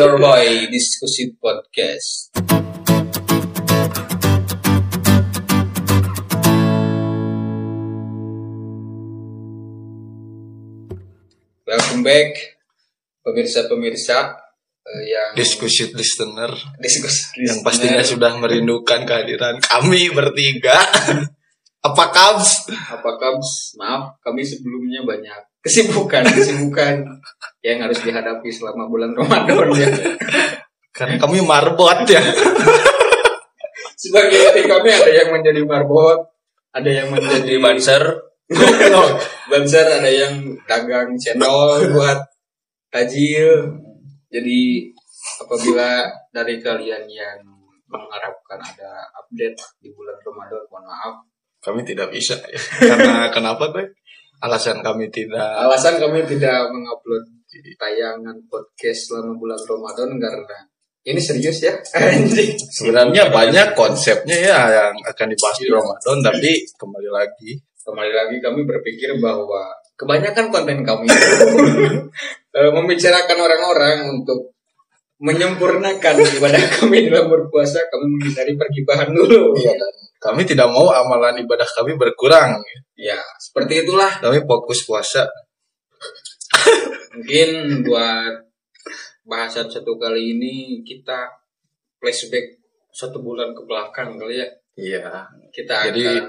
your boy diskusi podcast. Welcome back pemirsa-pemirsa eh, yang diskusi listener diskusi yang pastinya sudah merindukan kehadiran kami bertiga. Apa kabs? apa kabs maaf kami sebelumnya banyak kesibukan kesibukan yang harus dihadapi selama bulan Ramadan ya Karena kami marbot ya. sebagai tim kami ada yang menjadi marbot ada yang menjadi banser banser ada yang dagang channel buat tajil jadi apabila dari kalian yang mengharapkan ada update di bulan Ramadan mohon maaf Kami tidak bisa ya. Karena kenapa tuh? Alasan kami tidak alasan kami tidak mengupload tayangan podcast selama bulan Ramadan karena ini serius ya. Sebenarnya banyak konsepnya ya yang akan dibahas di Ramadan tapi kembali lagi kembali lagi kami berpikir bahwa kebanyakan konten kami eh, membicarakan orang-orang untuk menyempurnakan ibadah kami dalam berpuasa kami menghindari pergibahan dulu. Iya kami tidak mau amalan ibadah kami berkurang. ya seperti itulah Kami fokus puasa. mungkin buat bahasan satu kali ini kita flashback satu bulan ke belakang kali ya Iya. kita Jadi, akan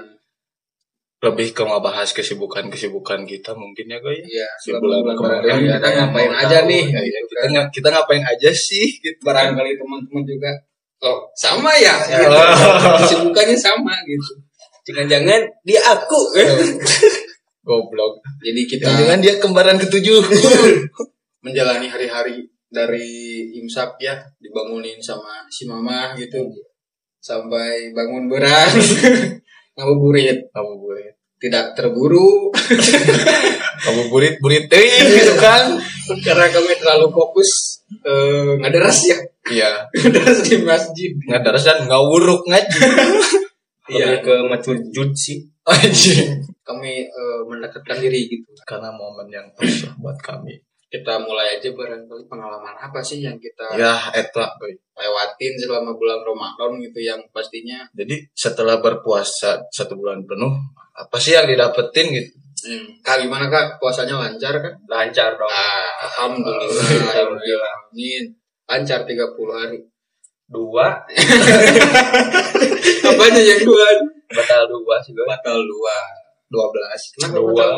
Lebih ke ngebahas kesibukan-kesibukan kita mungkin ya guys. ya Di selama bulan kemarin ya, kita ngapain aja nih Ya, gitu kita kan. kita ngapain aja sih gitu. barangkali teman-teman juga oh sama ya gitu. Oh. kesibukannya sama gitu jangan-jangan dia aku eh. Goblok. jadi kita Jangan dia kembaran ketujuh. menjalani hari-hari dari imsak ya dibangunin sama si mama gitu sampai bangun berat ngabuburit Ngabuburit. tidak terburu Ngabuburit burit teuing gitu kan. Karena kami terlalu fokus eh, ngaderas ya Iya. ngaderas di masjid Ngadaras dan ngawuruk ngaji. iya ke macujud sih Anjing. kami eh, mendekatkan diri gitu Karena momen yang pas buat kami. kita mulai aja barangkali pengalaman apa sih yang kita Ya, eta lewatin selama bulan Ramadan gitu yang pastinya Jadi setelah berpuasa satu bulan penuh, apa sih yang didapetin gitu? Hmm, kak gimana kak? Puasanya lancar kan? Lancar dong. Ah, alhamdulillah alhamdulillah. amin. Lancar 30 hari. Dua. Apa aja yang dua? Batal dua sih gue batal dua. 12. kenapa dua. batal?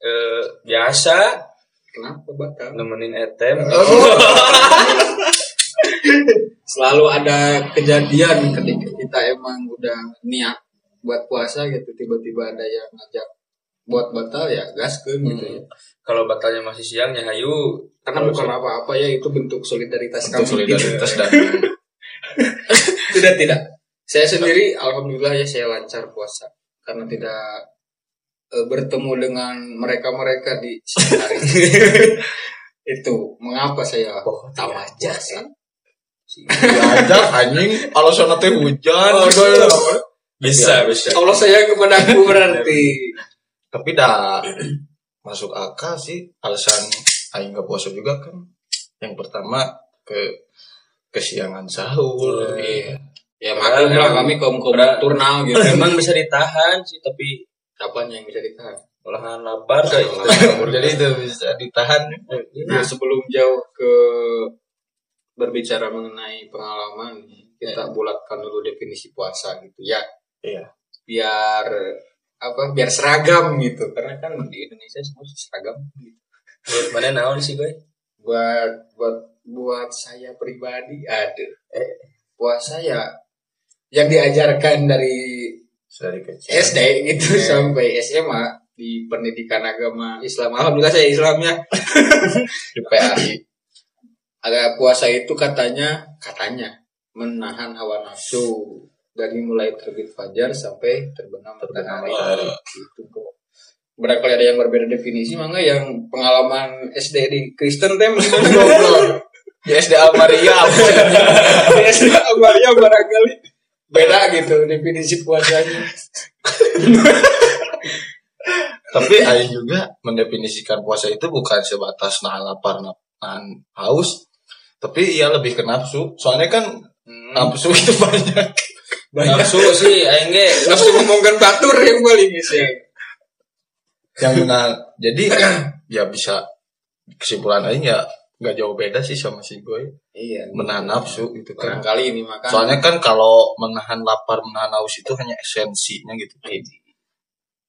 Eh, biasa. Kenapa batal? Nemenin etem. Selalu ada kejadian ketika kita emang udah niat buat puasa gitu tiba-tiba ada yang ngajak buat batal ya gas gitu ya. Kalau batalnya masih siang ya hayu karena bukan apa-apa ya itu bentuk solidaritas Untuk kami. solidaritas dan tidak tidak. Saya sendiri alhamdulillah ya saya lancar puasa. Karena tidak eh, bertemu dengan mereka-mereka di siang hari. Itu mengapa saya Oh, tambah jasa diajak anjing. Alasan teh hujan. Oh, bisa bisa. Allah sayang kepada aku berarti Tapi dah masuk akal sih alasan aing gak puasa juga kan. Yang pertama ke kesiangan sahur. Iya. ya maklum lah kami kaum kaum turnal gitu emang bisa ditahan sih tapi apanya yang bisa ditahan olahan lapar kayak gitu Jadi itu bisa ditahan. Nah, sebelum jauh ke berbicara mengenai pengalaman, kita bulatkan dulu definisi puasa gitu ya. Iya. Biar apa? Biar seragam gitu. Karena kan di Indonesia semua seragam gitu. buat mana naon sih gue Buat buat buat saya pribadi ada eh, puasa ya yang diajarkan dari Dari kecil. SD gitu sampai SMA di pendidikan agama Islam. Alhamdulillah saya Islamnya. Di PAI. agak puasa itu katanya katanya menahan hawa nafsu dari mulai terbit fajar sampai terbenam matahari itu kok barangkali ada yang berbeda definisi mangga yang pengalaman SD di Kristen tem Di SD Almaria. di SD Amalia barangkali beda gitu definisi puasanya Tapi Aing juga mendefinisikan puasa itu bukan sebatas nahan lapar, nahan haus, Tapi ya lebih ke nafsu. Soalnya kan Hmm. nafsu itu banyak. Nafsu sih aing ge Nafsu ngomongkan batur yang paling sih. yang menahan. Jadi ya bisa kesimpulan aing ya nggak jauh beda sih sama si boy Iya. menahan nafsu gitu kan. Barangkali ini makan. Soalnya kan kalau menahan lapar, menahan haus itu hanya esensinya gitu.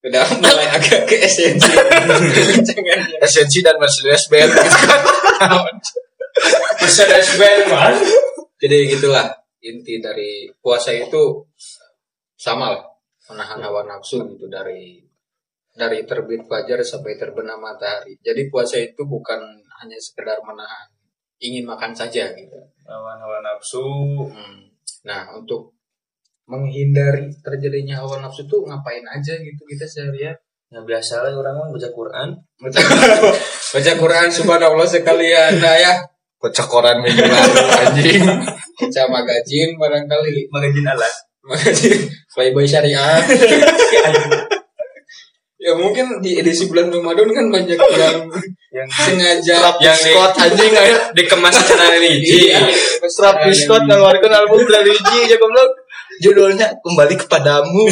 udah mulai agak ke esensi. Jangan. Esensi dan Mercedes Benz gitu kan. Mercedes Benz man. Jadi gitulah inti dari puasa itu sama lah menahan hawa nafsu gitu dari dari terbit fajar sampai terbenam matahari. Jadi puasa itu bukan hanya sekedar menahan ingin makan saja gitu. Lawan hawa nafsu. Hmm. Nah untuk menghindari terjadinya hawa nafsu tuh ngapain aja gitu kita seharian Nah biasa lah orang mah baca Quran. baca Quran subhanallah sekalian nah ya Baca koran minggu lalu anjing. baca magazin barangkali Magazin alat. magazin Playboy syariah ya mungkin di edisi bulan Ramadan kan banyak yang Yang sengaja yang Scott anjing aja. dikemas secara religi. Iya. Travis Scott ngeluarkan album religi aja goblok. Judulnya kembali kepadamu.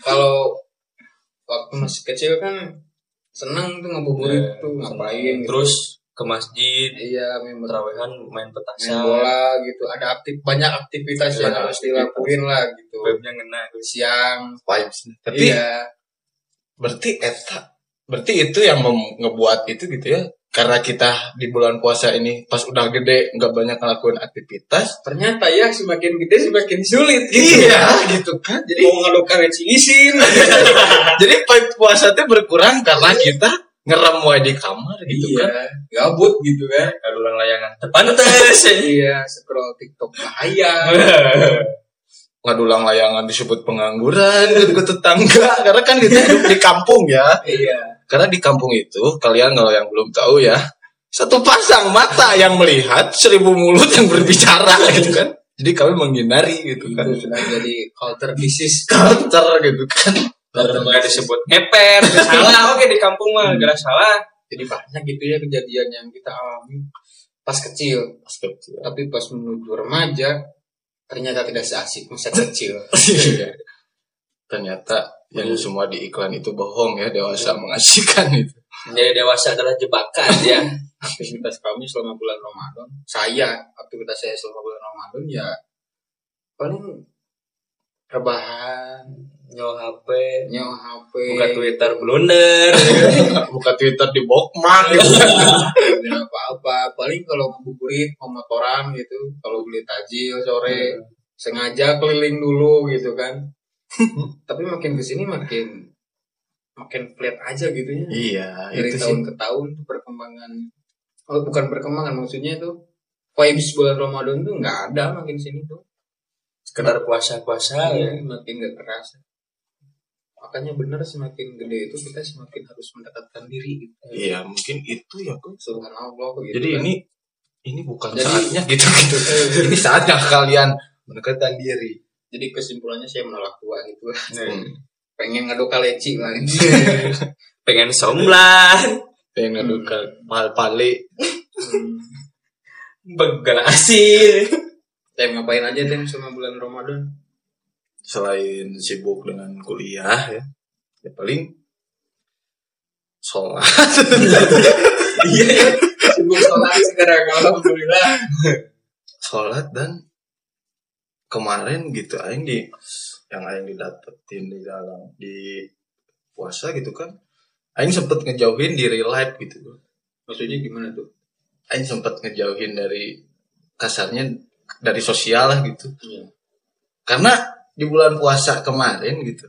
kalau waktu masih kecil kan seneng tuh ngabuburit Iya, tuh ngapain gitu. Terus ke masjid, iya main terawehan main main petasan. bola gitu ada aktif banyak aktivitas yang Banyak harus dilakuin lah gitu Webnya ngena. siang Vibes. Tapi iya berarti eta berarti itu yang ngebuat itu gitu ya karena kita di bulan puasa ini pas udah gede nggak banyak ngelakuin aktivitas ternyata ya semakin gede semakin sulit gitu. Iya. Gitu kan? Jadi mau ngaduk karet isin jadi vibe puasa itu berkurang karena kita ngerem wae di kamar gitu iya. kan. Gabut gitu kan. Kadulang layangan. Pantes. iya scroll tiktok bahaya. Ngadulang layangan disebut pengangguran gitu ke tetangga. Karena kan kita hidup di kampung ya. Iya karena di kampung itu kalian kalau yang belum tahu ya satu pasang mata yang melihat seribu mulut yang berbicara gitu kan. Jadi kami menghindari gitu kan. Itu sudah jadi culture disease. Counter gitu kan. Kalau nggak disebut ngepet, salah. Oke di kampung mah gara salah. jadi banyak gitu ya kejadian yang kita alami pas kecil. Tapi pas menuju remaja ternyata tidak seasik masa kecil. Ternyata yang semua di iklan itu bohong ya dewasa mengasihkan itu. Menjadi dewasa adalah jebakan ya. aktivitas kami selama bulan Ramadan saya aktivitas saya selama bulan Ramadan ya paling rebahan. Nyawa HP, nyawa HP buka Twitter blunder. buka twitter di bokman gitu dan apa-apa. Paling kalau ngabuburit pemotoran gitu kalau beli tajil sore sengaja keliling dulu gitu kan tapi makin ke sini makin makin flat aja gitu ya iya dari itu sih tahun ke tahun tuh perkembangan oh bukan perkembangan maksudnya tuh vibes bulan Ramadan tuh nggak ada makin sini tuh Sekedar puasa-puasa ya. Iya, makin nggak kerasa makanya bener semakin gede itu kita semakin harus mendekatkan diri gitu. iya mungkin itu ya Kun. subhanallah gitu jadi kan. ini ini bukan Jadi- saatnya gitu gitu ini saatnya kalian mendekatkan diri jadi kesimpulannya saya menolak tua gitu. Hmm. pengen ngadu kaleci lah ini Pengen somlan, pengen ngadu pal pale Hmm. begala asin. Tem ngapain aja tem selama bulan Ramadan? Selain sibuk dengan kuliah ya. Ya paling sholat. Iya. Ya sibuk sholat sekarang alhamdulillah. Sholat dan kemarin gitu aing di yang aing didapetin di dalam di puasa gitu kan aing sempet ngejauhin di real life gitu. Maksudnya gimana tuh? Aing sempet ngejauhin dari kasarnya dari sosial lah gitu. Iya. Karena di bulan puasa kemarin gitu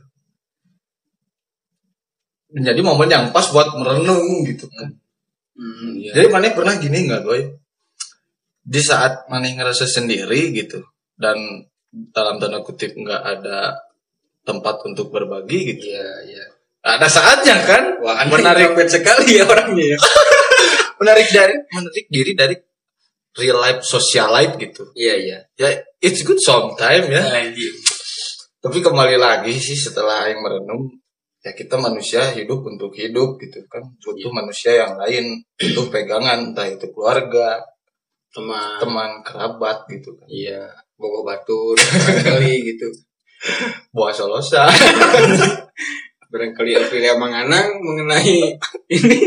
menjadi momen yang pas buat merenung gitu kan. Hmm, iya. Jadi Maneh pernah gini nggak boy? Di saat Maneh ngerasa sendiri gitu dan dalam tanda kutip nggak ada tempat untuk berbagi gitu. iya iya Ada saatnya kan wah menarik sekali ya orangnya ya menarik dari menarik diri dari real life social life gitu. iya iya Ya it's good sometime ya. Anjing. Tapi kembali lagi sih setelah yang merenung ya kita manusia hidup untuk hidup gitu kan butuh Iya. manusia yang lain butuh pegangan entah itu keluarga teman. Teman kerabat gitu kan. Iya bogo batur barangkali gitu. Buah solosa. Barangkali Aprilia Manganang mengenai ini.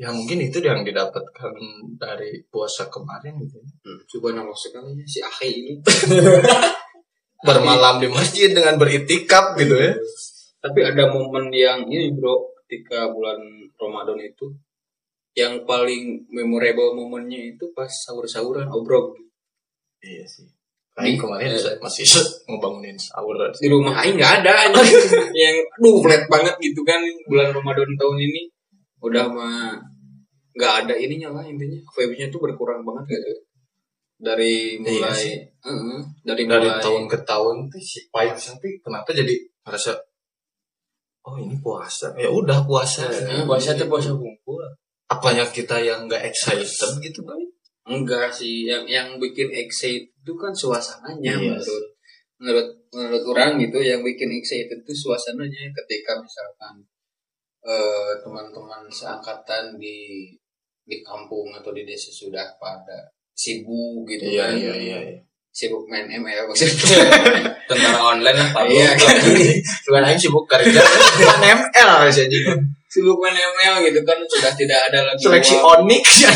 Ya mungkin itu yang didapatkan dari puasa kemarin gitu ya. hmm, subhanallah sekali ya si Ahi ini. Bermalam di masjid dengan beritikaf gitu ya. Tapi ada momen yang ini bro ketika bulan Ramadan itu yang paling memorable momennya itu pas sahur-sahuran obrol iya sih. Aing kemarin Eh. masih ngebangunin sahur. Di rumah Aing nggak ada yang aduh flat banget gitu kan bulan Ramadan tahun ini. Udah mah nggak ada ininya lah intinya. Vibe-nya tuh berkurang banget gitu dari Iya mulai sih. Heeh, dari, dari mulai tahun ke tahun tuh si vibes tapi kenapa jadi merasa oh ini puasa. Ya udah puasa. Eh, Puasa tuh puasa kumpul. Apanya kita yang nggak excited gitu kan enggak sih yang yang bikin excited itu kan suasananya Iya menurut menurut menurut orang gitu yang bikin excited itu suasananya ketika misalkan eh, teman-teman seangkatan di di kampung atau di desa sudah pada sibuk gitu iya kan. iya iya iya. sibuk main ML maksudnya. Tentara online lah Pak. iya. Aing sibuk kerja? Kan ML saja sibuk main ML gitu kan sudah tidak ada lagi seleksi ruang, Onyx ya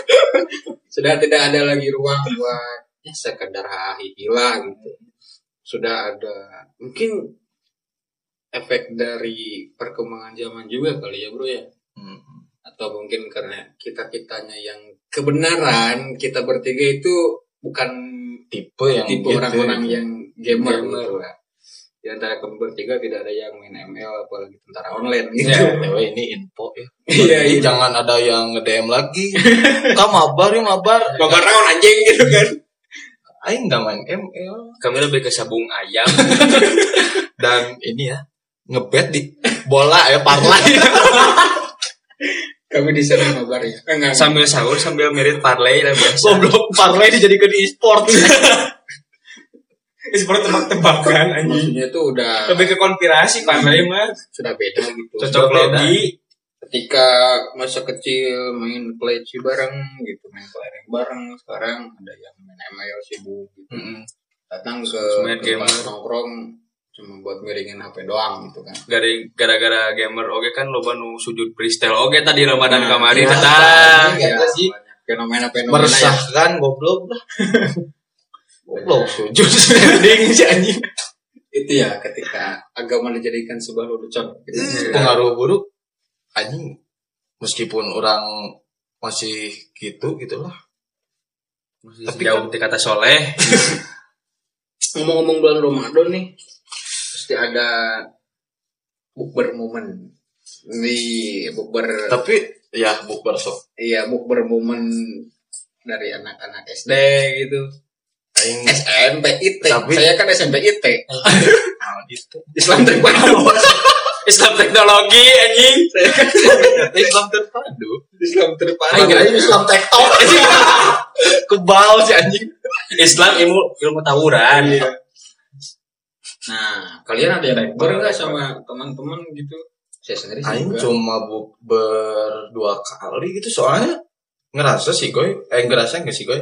sudah tidak ada lagi ruang buat ya sekedar hahihi gitu sudah ada mungkin efek dari perkembangan zaman juga kali ya bro ya Hmm. atau mungkin karena kita kitanya yang kebenaran kita bertiga itu bukan tipe yang tipe gitu, orang-orang gitu. yang gamer, Gamer. gitu lah di antara kami bertiga tidak ada yang main ML apalagi tentara online gitu. Ya. Dewe ini info ya. Iya Jadi iya. jangan ada yang nge-DM lagi. Kamu mabar ya mabar. Bapak naon anjing gitu kan. Aing nggak main ML Kami lebih ke sabung ayam. dan ini ya ngebet di bola ya parlay kami di sana kabar ya. Enggak sambil sahur sambil merit parlay lah biasa. goblok parlay dijadikan e-sport Seperti tebak-tebakan anjing. maksudnya itu udah Lebih ke konspirasi parlay mah. sudah beda gitu Cocok beda. logi. ketika masa kecil main PlayStation bareng gitu main kelereng bareng sekarang ada yang main ML sibuk gitu datang ke Main tempat gamer. nongkrong cuma buat miringin HP doang gitu kan Gara- gara-gara gamer oke kan loba nu sujud freestyle oke tadi Ramadan Nah, kemarin datang. Iya Ya, sih. banyak fenomena-fenomena yang meresahkan goblok lah goblok sujud standing si anjing. Itu ya ketika agama dijadikan sebuah lelucon. Gitu. pengaruh buruk. Anjing meskipun orang masih gitu gitulah. Masih Tapi jauh di kata soleh. ngomong-ngomong bulan Ramadan nih pasti ada bukber momen. Nih bukber tapi ya bukber sok. Iya bukber momen dari anak-anak SD gitu aing SMP IT Tapi- saya kan SMP IT nah, itu Islam terpadu Islam teknologi anjing. saya kan Islam terpadu Islam terpadu Aing kira Islam tektok anjing kebal si anjing Islam ilmu ilmu tawuran. Iya. Nah, kalian ada yang bukber nggak sama teman-teman gitu? Saya sendiri sih Aing enggak. cuma bukber dua kali gitu soalnya ngerasa sih goy eh ngerasa nggak sih goy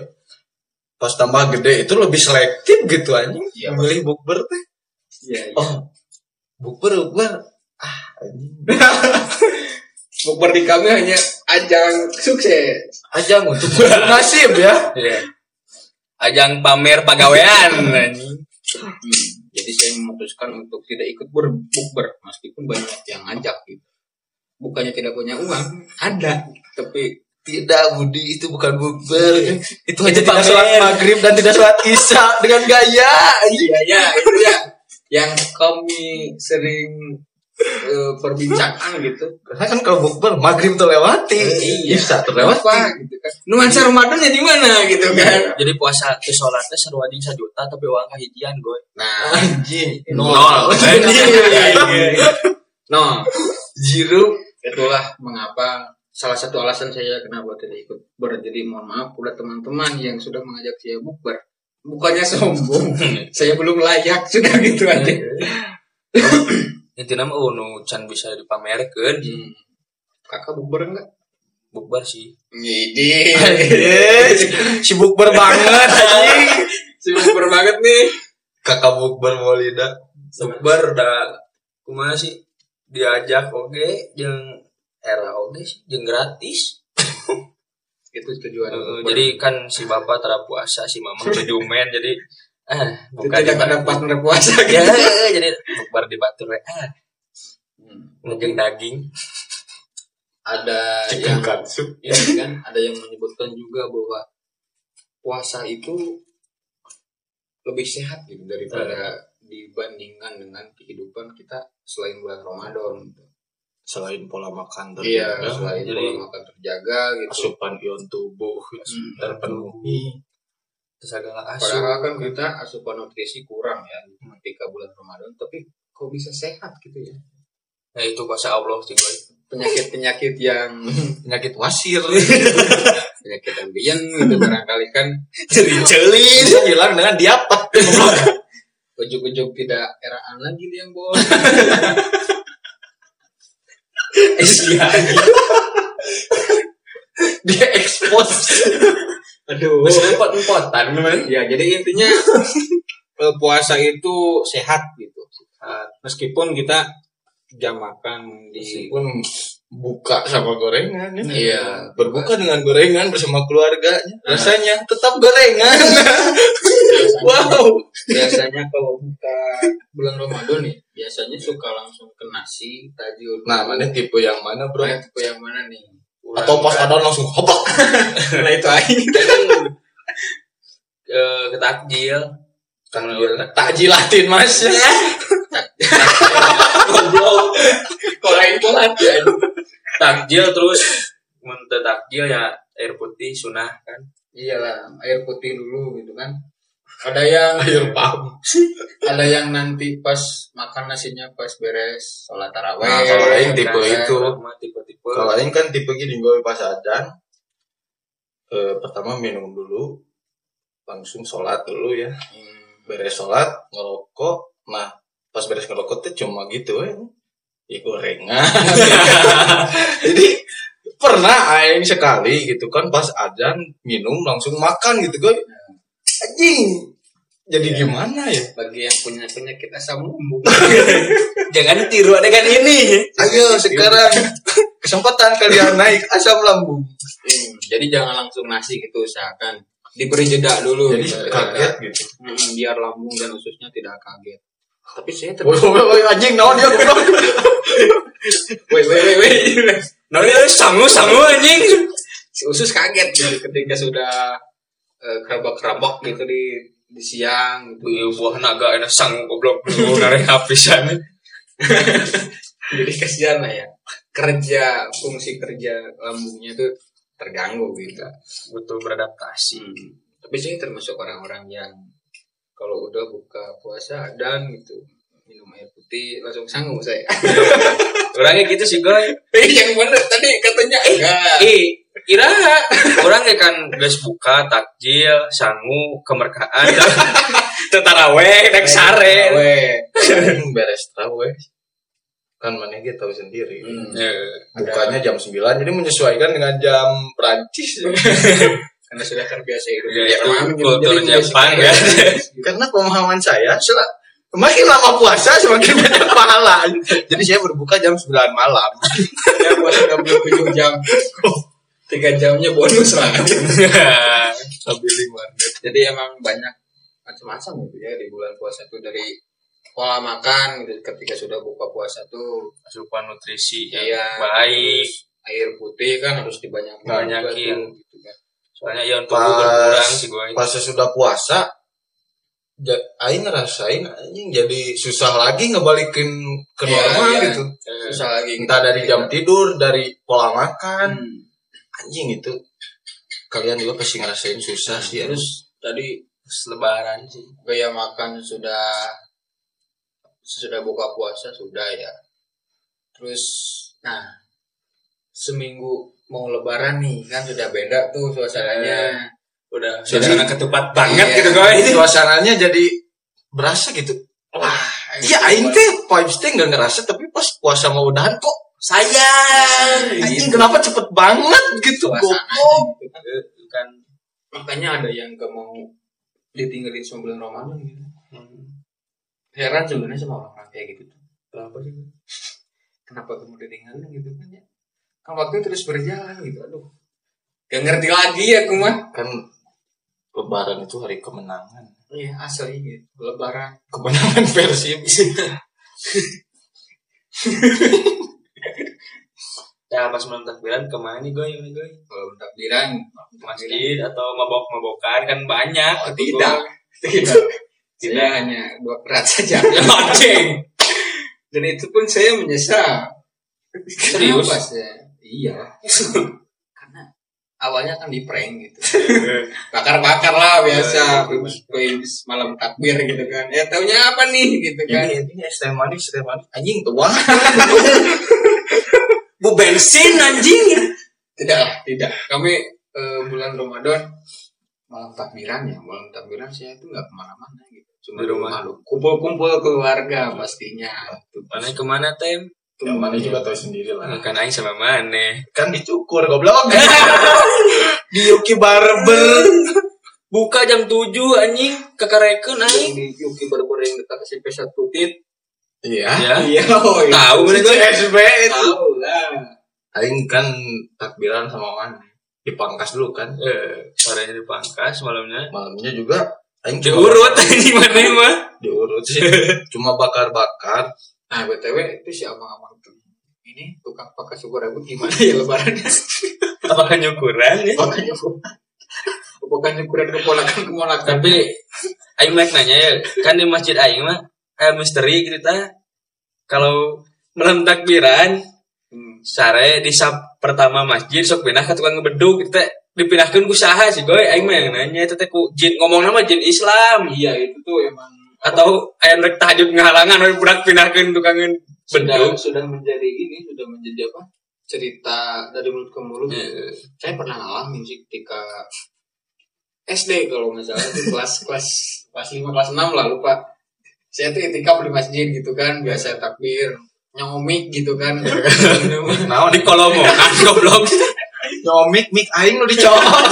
pas tambah gede itu lebih selektif gitu anjing Iya, milih bukber teh Iya, iya. oh bukber bukber ah anjing Bukber di kami hanya ajang sukses. aja untuk nasib ya Iya. Ajang pamer pagawean anjing. Hmm, Jadi saya memutuskan untuk tidak ikut berbukber meskipun banyak yang ngajak gitu. Bukannya tidak punya uang, ada, tapi tidak Budi itu bukan bukber itu hanya Itu tidak sholat maghrib dan tidak sholat isya dengan gaya. Iya ya itu ya yang kami sering eh, perbincangan gitu. karena kan kalau bukber maghrib terlewati Iya, isya terlewati Apa gitu kan? Nuansa Ramadannya di mana gitu kan? Jadi puasa ke sholatnya sarua jeung sajuta tapi uang kahijian goy. Nah, anjing. Nol. no, Jiru itulah mengapa salah satu alasan saya kenapa tidak ikut ber. Jadi mohon maaf udah teman-teman yang sudah mengajak saya bukber bukannya sombong saya belum layak sudah gitu aja. intinya mah oh nu can bisa dipamerkeun Hmm. kakak bukber enggak bukbar sih. Ngide. Sibuk berbanget anjing. Si bukber banget nih. Kakak bukber Maulida bukbar udah. Kumaha sih? Diajak oke. Jeung era oke sih jeung gratis itu tujuan Heeh, bukber. jadi kan si bapak tara puasa si mama kejumen jadi ah Itu buka di tidak ada Batu. partner puasa ya gitu jadi bukbar di batur ah Hmm. ngejeng daging ada chicken yang katsu ya kan ada yang menyebutkan juga bahwa puasa itu lebih sehat gitu daripada dibandingkan dengan kehidupan kita selain bulan Ramadan gitu. Selain pola makan Iya, terjaga, selain jadi- pola makan terjaga gitu. asupan ion tubuh Hmm. terpenuhi segala asup Padahal kan kita asupan nutrisi kurang ya ketika bulan Ramadan, tapi kok bisa sehat gitu ya? nah itu kuasa Allah sih boy Penyakit-penyakit yang penyakit wasir penyakit ambien gitu barangkali kan celi-celi hilang dengan diapa ujuk-ujuk tidak eraan lagi dia yang bol. Iya. dia expose Aduh. Empat empotan man. Ya, jadi intinya eh, puasa itu sehat gitu. Meskipun kita jam makan di meskipun buka sama gorengan ya. Iya. berbuka dengan gorengan bersama keluarganya rasanya tetap gorengan wow biasanya kalau buka bulan Ramadan nih, biasanya suka langsung ke nasi, tajil. nah mana tipe yang mana bro Nah, tipe yang mana nih? atau pas ada langsung hopak Nah, itu aja. ke ke takjil takjil takjilatin mas goblok Kalau itu ya. takjil terus muntah takjil ya air putih sunah kan Iyalah, air putih dulu gitu kan. Ada yang air pam ada yang nanti pas makan nasinya pas beres sholat taraweh. Nah, kalau lain tipe kan. itu. tipe tipe kalau lain kan tipe gini gue pas adan eh, pertama minum dulu langsung sholat dulu ya Hmm. beres sholat ngerokok nah pas beres ngerokok tuh cuma gitu ya ya gorengan jadi pernah aing sekali gitu kan pas adan minum langsung makan gitu gue anjing. Jadi gimana ya? Bagi yang punya penyakit asam lambung. Jangan tiru adegan ini. Ayo sekarang. Kesempatan kalian naik asam lambung. Hmm, jadi jangan langsung nasi gitu usahakan. Diberi jeda dulu. Jadi gitu. kaget gitu. Hmm, biar lambung dan ususnya tidak kaget. Tapi saya woi woi woi anjing naon dia? Goblok wait wait wait wait nah ini sangu sangu anjing. Si usus kaget gitu ketika sudah eh, kerabak-kerabak gitu di di siang gitu. Iya, buah naga enak sangu goblok dulu narik habisan jadi kasihan lah ya kerja fungsi kerja lambungnya tuh terganggu gitu butuh beradaptasi Hmm. Tapi saya termasuk orang-orang yang kalau udah buka puasa dan gitu minum air putih langsung sanggup saya. orangnya gitu sih guys yang bener tadi katanya enggak. eh iraha orang ya kan guys buka takjil sangu kemerkaan tetaraweh naik sare. Weh. Aing beres kan mana gitu tahu sendiri. Hmm. Ya, bukanya jam 9 jadi menyesuaikan dengan jam Prancis Karena sudah terbiasa hidup. Ya, di itu kultur Jepang, ya. sekarang- karena pemahaman saya sel- makin lama puasa semakin banyak pahala. Jadi saya berbuka jam 9 malam. Ya puasa 27 jam. Tiga jamnya bonus lah. sambil Jadi emang banyak macam-macam gitu ya di bulan puasa tuh dari pola makan gitu ketika sudah buka puasa tuh asupan nutrisi yang Iya. baik air putih kan harus dibanyakin Banyakin. gitu kan. soalnya yang tubuh berkurang sih gue pas sudah puasa ja, aing ngerasain anjing jadi susah lagi ngebalikin ke Iya, normal iya. gitu susah lagi entah dari jam tidur dari pola makan Hmm. Anjing itu. Kalian juga pasti ngerasain susah sih harus terus tadi lebaran sih. Gaya makan sudah sudah buka puasa sudah ya. Terus nah seminggu mau lebaran nih kan sudah beda tuh suasananya. Udah. Suasana ketupat banget Iya. gitu guys suasananya jadi berasa gitu. Wah iya aing teh vibes teh nggak ngerasa tapi pas puasa mau udahan kok sayang. Anjing kenapa cepet banget gitu goblok? Gitu kan. Kan makanya ada yang gak mau ditinggalin sama bulan Ramadan gitu. Hmm, heran sebenarnya sama orang-orang kayak gitu kenapa sih? Kenapa kamu ditinggalin gitu kan ya? Kan waktu terus berjalan gitu aduh. Gak ngerti lagi ya aku mah. Kan lebaran itu hari kemenangan. Iya asli gitu. Lebaran. Kemenangan versi ya pas malam takbiran ke mana nih goy? Ini goy kalau takbiran masjid atau mabok mabokan? Kan banyak oh, tidak tidak. Tidak. saya hanya dua kerat saja. Anjing. Dan itu pun saya menyesal. Serius? Kenapa saya iya. Karena awalnya kan di prank gitu. Bakar-bakar lah biasa. habis habis malam takbir gitu kan. Ya taunya apa nih gitu kan. ini ini es teh manis teh manis anjing tua bensin anjing. Tidak lah tidak. Kami eh, bulan Ramadan malam takbiran ya. Malam takbiran saya itu nggak ke mana-mana gitu. Cuma Di rumah. lu kumpul-kumpul keluarga pastinya. Mana ke mana tem? Yang mana juga tahu sendiri lah. Kan aing sama mana kan dicukur goblok. Di Yuki Barber. Buka jam 7 anjing. Kekareken aing. Di Yuki Barber yang dekat SMP satu tit. Iya. Ya iya oh iya. Tahu mana itu gue SB itu. Tahu aing kan takbiran sama mana dipangkas dulu kan. Eh sorenya dipangkas malamnya. Malamnya juga aing diurut anjing mana mah diurut sih. Cuma bakar-bakar. Nah btw itu si abang-abang tuh. Ini tukang pakai syukur rambut gimana ya lebarannya apakah nyukuran ya? Makanya bukan syukuran keponakan keponakan tapi aing mek nanya ya kan di masjid aing mah eh misteri gitu ta. Kalau malam takbiran. Sare di sap pertama masjid sok pindah ke tukang ngebeduk kita dipindahkan ku saha sih goy. Aing mah yang nanya itu teh ku jin ngomong nama jin Islam. Iya itu tuh emang atau ayam rek tahajud ngahalangan we budak pindahkeun tukang beduk. Sudah menjadi ini sudah menjadi apa? Cerita dari mulut ke mulut. Eh, saya pernah ngalamin sih ketika SD kalau nggak salah itu kelas kelas kelas lima kelas enam lah lupa. Saya tuh itikaf di masjid gitu kan biasa takbir nyomik gitu kan. Naon di kolomongan goblok? Nyomik mik aing lu dicocok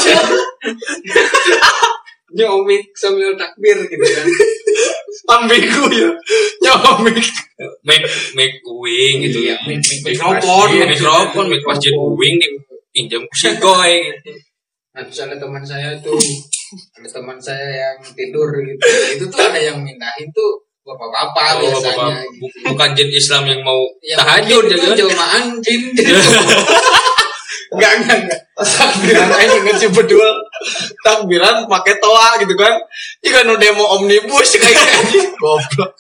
nyomik sambil takbir gitu kan. Ambigu ya. Nyomik. Make make wing gitu Iya, ya mic- mikrofon mikrofon, mikrofon make masjid. wing di pinjam si goy gitu. Nah terus ada teman saya tuh. Ada teman saya yang tidur gitu. Itu tuh ada yang mindahin tuh bapak-bapak Oh, biasanya. Bapak, gitu. bu- bukan jin Islam yang mau Yang tahajud mungkin gitu itu jelmaan jin gitu. Enggak enggak enggak. takbiran aing inget si bedul takbiran pakai toa gitu kan jika nu demo omnibus kayak anjing goblok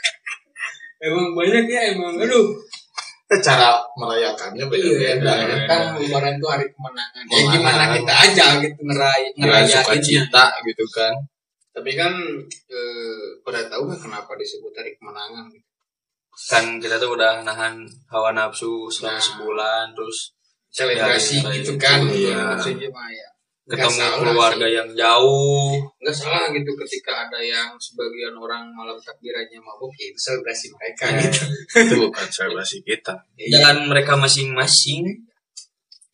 Emang banyak ya emang. Aduh. cara merayakannya Iya, beda-beda kan lebaran tuh hari kemenangan. Ya gimana kita aja gitu ngeray ngerayain suka ngerayainnya. cita gitu kan Tapi kan eh, pada tahu kan kenapa disebut hari kemenangan? gitu? kan kita tuh udah nahan hawa nafsu selama Nah. sebulan terus Selebrasi Ya, gitu kan. Iya. Maksudnya mah ya. Ketemu salah keluarga sih. yang jauh nggak salah gitu ketika ada yang sebagian orang malam takbirannya mabuk ya itu selebrasi mereka gitu itu bukan selebrasi kita Iya, jalan mereka masing-masing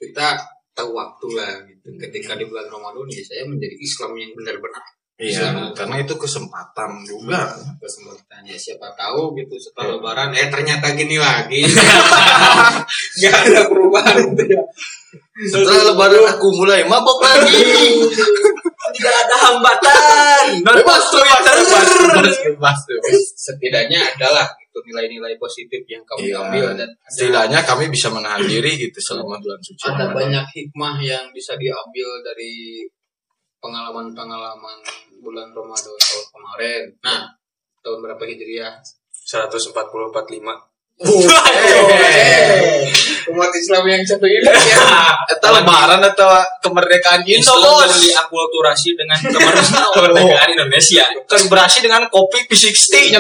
kita tahu waktu lah gitu ketika di bulan Ramadan ya saya menjadi Islam yang benar-benar iya. Bisa. karena itu kesempatan juga. Kesempatannya siapa tahu gitu setelah lebaran eh ternyata gini lagi. Nggak ada perubahan gitu ya. Setelah lebaran aku mulai mabok lagi. Tidak ada hambatan. Bebas tuh bebas bebas bebas bebas bebas. setidaknya adalah gitu nilai-nilai positif yang kamu Iya. ambil dan ada- setidaknya kami bisa menahan diri gitu selama bulan suci ada Ramadan. banyak hikmah yang bisa diambil dari pengalaman-pengalaman bulan Ramadan tahun kemarin. Nah, tahun berapa Hijriah? 144 lima Umat Islam yang satu ini ya. Eta lebaran atau kemerdekaan Indo Islam bos perlu diakulturasi dengan kemerdekaan kemerdekaan Indonesia Kolaborasi dengan kopi P60 nya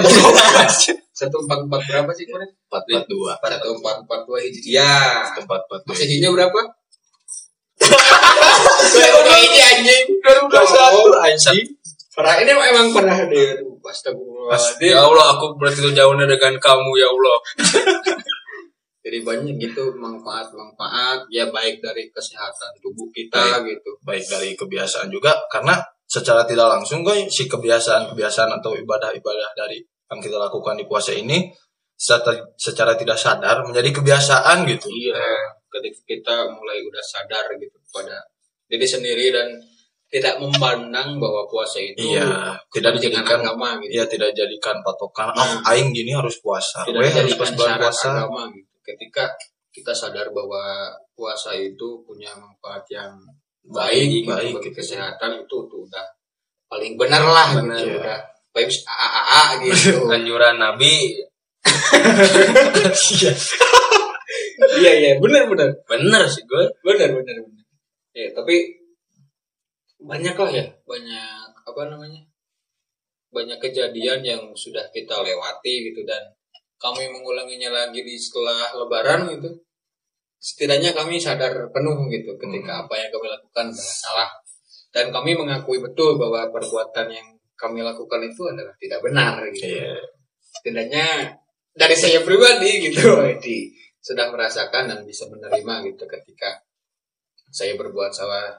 Satu empat empat berapa sih kemarin? empat empat dua Satu empat empat dua Hijriah. empat empat dua Masehinya berapa? Ini anjing 2021 anjing. pernah ini emang pernah deh aduh astagfirullahaladzim Ya Allah, aku berarti jauhnya dengan kamu ya Allah. jadi banyak gitu manfaat-manfaat ya baik dari kesehatan tubuh kita gitu Baik dari kebiasaan juga karena secara tidak langsung gue si kebiasaan-kebiasaan atau ibadah-ibadah dari yang kita lakukan di puasa ini secara, secara tidak sadar menjadi kebiasaan gitu. iya ketika kita mulai udah sadar gitu pada diri sendiri dan tidak memandang bahwa puasa itu Iya, tidak dijadikan agama gitu Iya tidak jadikan patokan. Nah. Ah, aing gini harus puasa. tidak Weh harus dijadikan pas bulan puasa. agama gitu ketika kita sadar bahwa puasa itu punya manfaat yang baik, Baik, gitu, bagi gitu. kesehatan itu tuh udah paling benar lah Benar. gitu, Iya. udah vibes AAA gitu Anjuran Nabi iya iya. Benar benar. Bener sih gue. benar benar benar. Ya tapi banyak lah ya. Banyak apa namanya? Banyak kejadian yang sudah kita lewati gitu dan kami mengulanginya lagi di setelah lebaran gitu. Setidaknya kami sadar penuh gitu ketika apa yang kami lakukan adalah salah. Dan kami mengakui betul bahwa perbuatan yang kami lakukan itu adalah tidak benar gitu. Iya. setidaknya dari saya pribadi gitu di sudah merasakan dan bisa menerima gitu ketika saya berbuat salah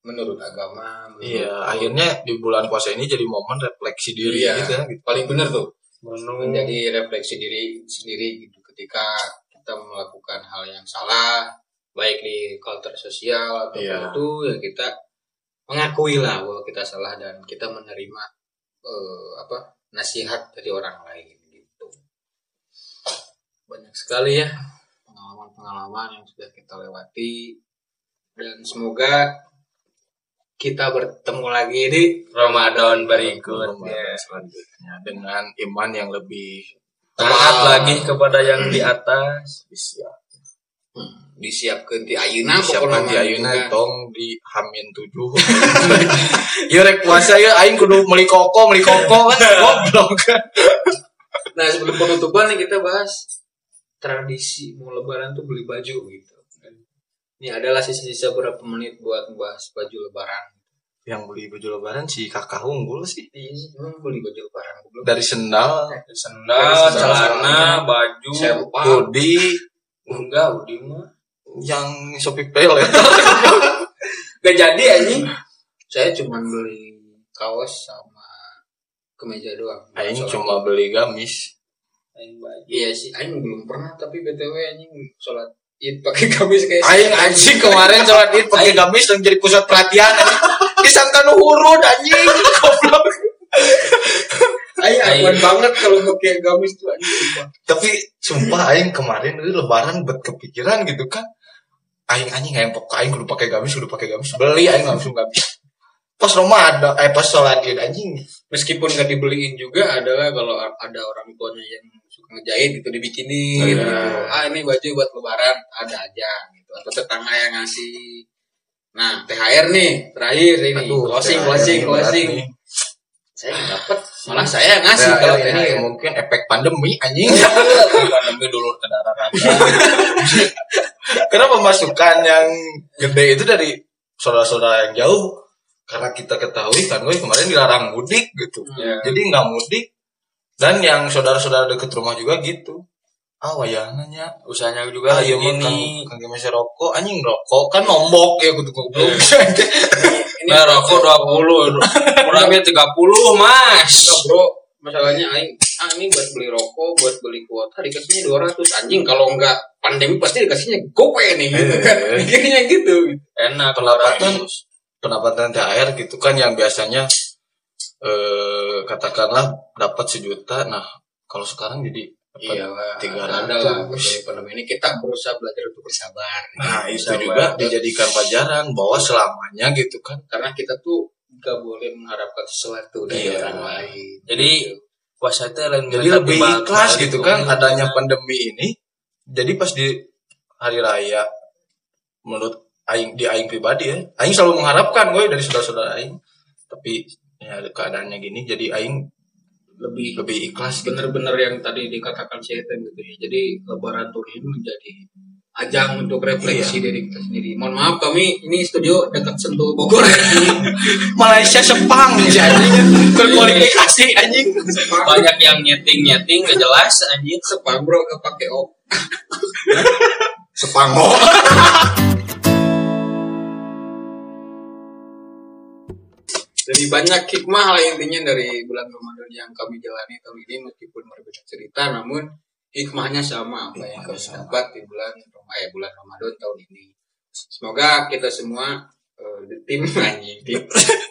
menurut agama menurut- Iya, akhirnya di bulan puasa ini jadi momen refleksi diri Iya. gitu ya. Gitu. paling benar tuh Menurut menjadi refleksi diri sendiri gitu ketika kita melakukan hal yang salah baik di kultur sosial atau Iya. itu ya kita mengakui lah bahwa kita salah dan kita menerima eh, apa nasihat dari orang lain gitu banyak sekali ya pengalaman-pengalaman yang sudah kita lewati dan semoga kita bertemu lagi di Ramadan Ramadan berikutnya. selanjutnya dengan iman yang lebih Taat Ah. lagi kepada yang di atas. bisa. hmm, disiapkan di Ayuna Siapa di Ayuna tong di Hamin tujuh. Iya rek puasa ya aing kudu meli koko, meli koko kan goblok kan. Nah sebelum penutupan nih kita bahas tradisi mau lebaran tuh beli baju gitu. Ini adalah sisa-sisa berapa menit buat membahas baju lebaran. Yang beli baju lebaran si kakak unggul sih. Iya sih, emang beli baju lebaran. Dari sendal, Sendal, Dari celana, baju. Sepak. hoodie, Enggak, udah mah. yang Shopee Pay ya. Gak jadi anjing. Saya cuma beli kaos sama kemeja doang. Aing cuma beli gamis. Aing baju. Iya sih, Aing belum pernah tapi btw anjing sholat id pakai gamis kayak Aing anjing kemarin sholat id pakai gamis dan jadi pusat perhatian. anjing. Disangka nu hurud anjing. Goblok. Aing Aing. aman banget kalau pakai gamis tuh anjing. Tapi sumpah aing kemarin itu lebaran buat kepikiran gitu kan. Aing anjing pokok aing kudu pakai gamis, kudu pakai gamis. Beli aing langsung gamis. Pas Ramadan, eh pas sholat id anjing. meskipun gak dibeliin juga adalah kalau ada orang tuanya yang suka ngejahit gitu dibikinin Oh, iya. gitu. ah ini baju buat lebaran ada aja gitu atau tetangga yang ngasih nah THR nih terakhir ini Aduh, closing closing closing saya nggak dapat malah saya ngasih Ya, kalau ini THR mungkin efek pandemi anjing. Pandemi dulu ke daratan. Karena pemasukan yang gede itu dari saudara-saudara yang jauh. Karena kita ketahui kan gue kemarin dilarang mudik gitu. Ya. Jadi nggak mudik. Dan yang saudara-saudara deket rumah juga gitu. Ah wayananya. Usahanya juga Ah lagi iya mah kan kan masih rokok anjing rokok kan nombok ya kudu goblok. Nah, rokok 20. Kurangnya 30, Mas. Enggak, bro masalahnya aing ah ini buat beli rokok buat beli kuota dikasihnya 200 anjing kalau nggak pandemi pasti dikasihnya gope nih gitu Iya, kan iya. mikirnya gitu Enak pendapatan 200. Pendapatan THR gitu kan yang biasanya eh katakanlah dapat sejuta nah kalau sekarang jadi tiga ratus. pandemi ini kita berusaha belajar untuk bersabar. Nah itu Sabar. juga dijadikan pelajaran bahwa selamanya gitu kan. Karena kita tuh gak boleh mengharapkan sesuatu dari Iya. orang lain. Jadi Gitu. puasa itu lain Jadi lebih ikhlas gitu kan adanya pandemi ini. Jadi pas di hari raya menurut aing di aing pribadi ya, aing selalu mengharapkan gue dari saudara-saudara aing. Tapi ya keadaannya gini jadi aing lebih lebih ikhlas gitu. bener-bener yang tadi dikatakan Syaitan gitu ya. Jadi Lebaran tahun ini menjadi ajang untuk refleksi diri kita sendiri. Mohon maaf kami ini studio dekat Sentul Bogor. Malaysia Sepang sih anjing berkualifikasi anjing banyak yang nyeting nyeting gak jelas anjing Sepang bro gak pakai op. Sepango Jadi banyak hikmah lah intinya dari bulan Ramadan yang kami jalani tahun ini meskipun berbeda cerita namun hikmahnya sama apa yang kami dapat di bulan eh, bulan Ramadan tahun ini. Semoga kita semua di tim anjing tim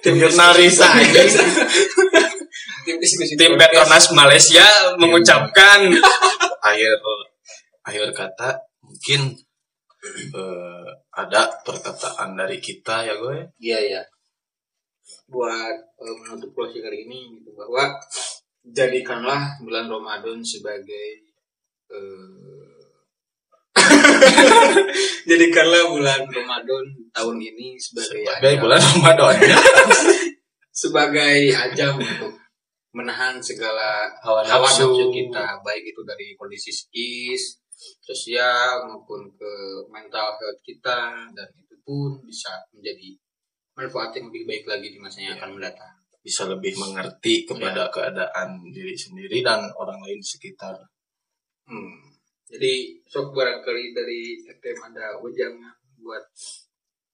tim anjing tim diskusi tim. Petronas Malaysia mengucapkan akhir akhir kata mungkin eh, ada perkataan dari kita ya gue Iya ya. Buat eh, menutup closing kali ini gitu bahwa jadikanlah bulan Ramadan sebagai eh, jadikanlah bulan Ramadan tahun ini sebagai sebagai ajang, bulan Ramadan. Sebagai ajang untuk menahan segala Hawa nafsu. kita baik itu dari kondisi psikis, sosial maupun ke mental health kita dan itu pun bisa menjadi manfaat yang lebih baik lagi di masa yang akan mendatang. bisa lebih mengerti kepada keadaan diri sendiri dan orang lain di sekitar Hmm. Jadi sok barangkali dari FTM ada ujangan buat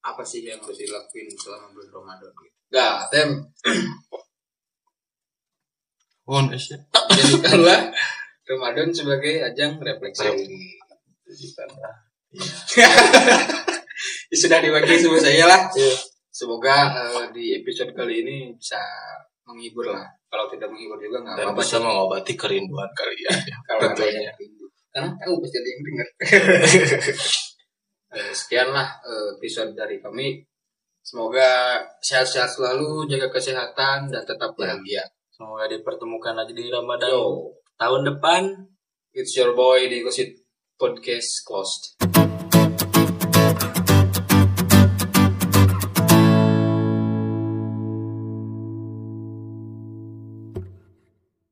apa sih yang harus dilakuin selama bulan Ramadan gitu. Nah, tem Won ya. jadikanlah Ramadan sebagai ajang refleksi. Iya. Ya, sudah diwakili sama saya lah. Semoga eh, di episode kali ini bisa menghibur lah. Kalau tidak menghibur juga nggak Dan apa-apa bisa sih. mengobati kerinduan kalian ya. Kalau ada tentunya. yang rindu. Karena tahu pasti ada yang dengar. Eh, Sekianlah eh, episode dari kami. Semoga sehat-sehat selalu, jaga kesehatan dan tetap bahagia. semoga dipertemukan lagi di Ramadan Yo, tahun depan it's your boy di Gossip Podcast Closed.